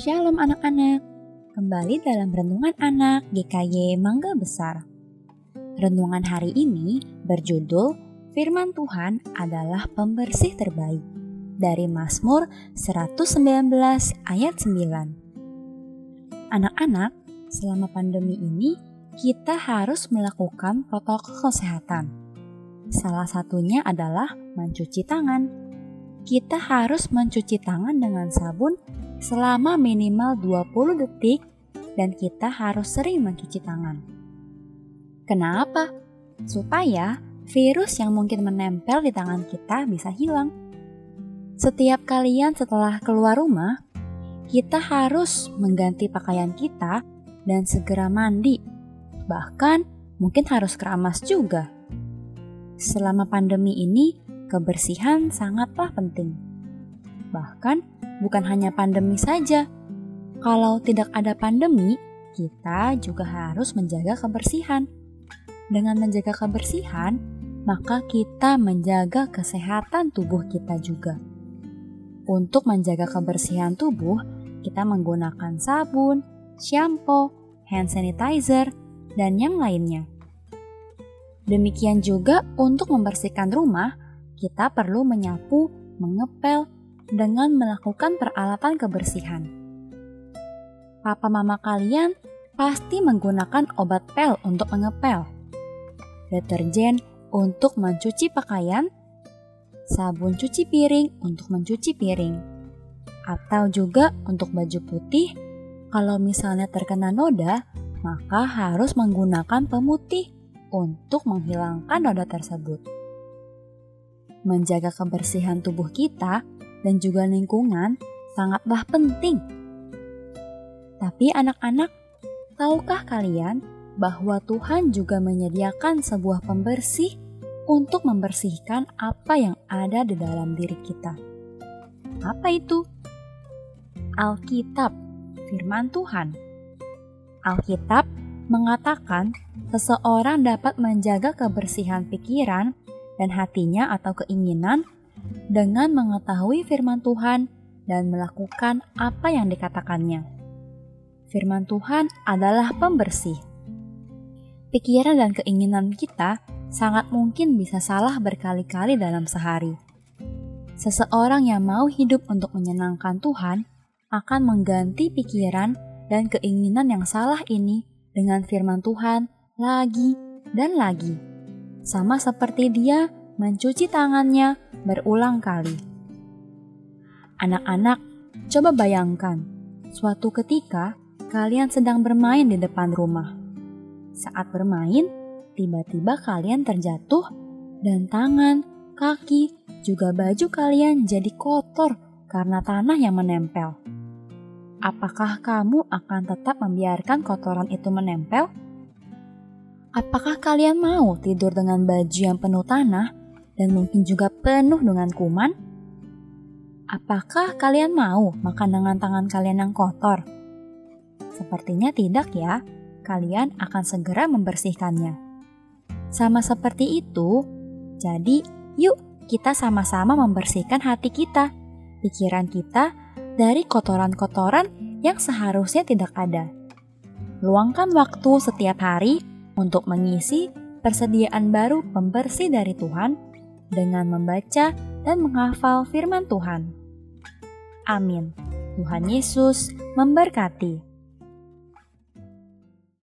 Shalom anak-anak, kembali dalam Renungan Anak GKY Mangga Besar. Renungan hari ini berjudul Firman Tuhan adalah pembersih terbaik dari Mazmur 119 ayat 9. Anak-anak, selama pandemi ini kita harus melakukan protokol kesehatan. Salah satunya adalah mencuci tangan. Kita harus mencuci tangan dengan sabun selama minimal 20 detik dan kita harus sering mencuci tangan. Kenapa? Supaya virus yang mungkin menempel di tangan kita bisa hilang. Setiap kalian setelah keluar rumah, kita harus mengganti pakaian kita dan segera mandi. Bahkan mungkin harus keramas juga. Selama pandemi ini, kebersihan sangatlah penting. Bahkan bukan hanya pandemi saja. Kalau tidak ada pandemi, kita juga harus menjaga kebersihan. Dengan menjaga kebersihan, maka kita menjaga kesehatan tubuh kita juga. Untuk menjaga kebersihan tubuh, kita menggunakan sabun, shampoo, hand sanitizer, dan yang lainnya. Demikian juga untuk membersihkan rumah, kita perlu menyapu, mengepel, dengan melakukan peralatan kebersihan. Papa mama kalian pasti menggunakan obat pel untuk mengepel, deterjen untuk mencuci pakaian, sabun cuci piring untuk mencuci piring, atau juga untuk baju putih. Kalau misalnya terkena noda, maka harus menggunakan pemutih untuk menghilangkan noda tersebut. Menjaga kebersihan tubuh kita dan juga lingkungan sangatlah penting. Tapi anak-anak, tahukah kalian bahwa Tuhan juga menyediakan sebuah pembersih untuk membersihkan apa yang ada di dalam diri kita? Apa itu? Alkitab, firman Tuhan. Alkitab mengatakan seseorang dapat menjaga kebersihan pikiran dan hatinya atau keinginan dengan mengetahui firman Tuhan dan melakukan apa yang dikatakannya. Firman Tuhan adalah pembersih. Pikiran dan keinginan kita sangat mungkin bisa salah berkali-kali dalam sehari. Seseorang yang mau hidup untuk menyenangkan Tuhan akan mengganti pikiran dan keinginan yang salah ini dengan firman Tuhan lagi dan lagi. Sama seperti dia mencuci tangannya berulang kali. Anak-anak, coba bayangkan, suatu ketika kalian sedang bermain di depan rumah. Saat bermain, tiba-tiba kalian terjatuh dan tangan, kaki, juga baju kalian jadi kotor karena tanah yang menempel. Apakah kamu akan tetap membiarkan kotoran itu menempel? Apakah kalian mau tidur dengan baju yang penuh tanah dan mungkin juga penuh dengan kuman? Apakah kalian mau makan dengan tangan kalian yang kotor? Sepertinya tidak ya, kalian akan segera membersihkannya. Sama seperti itu, jadi yuk kita sama-sama membersihkan hati kita, pikiran kita dari kotoran-kotoran yang seharusnya tidak ada. Luangkan waktu setiap hari untuk mengisi persediaan baru pembersih dari Tuhan dengan membaca dan menghafal firman Tuhan. Amin. Tuhan Yesus memberkati.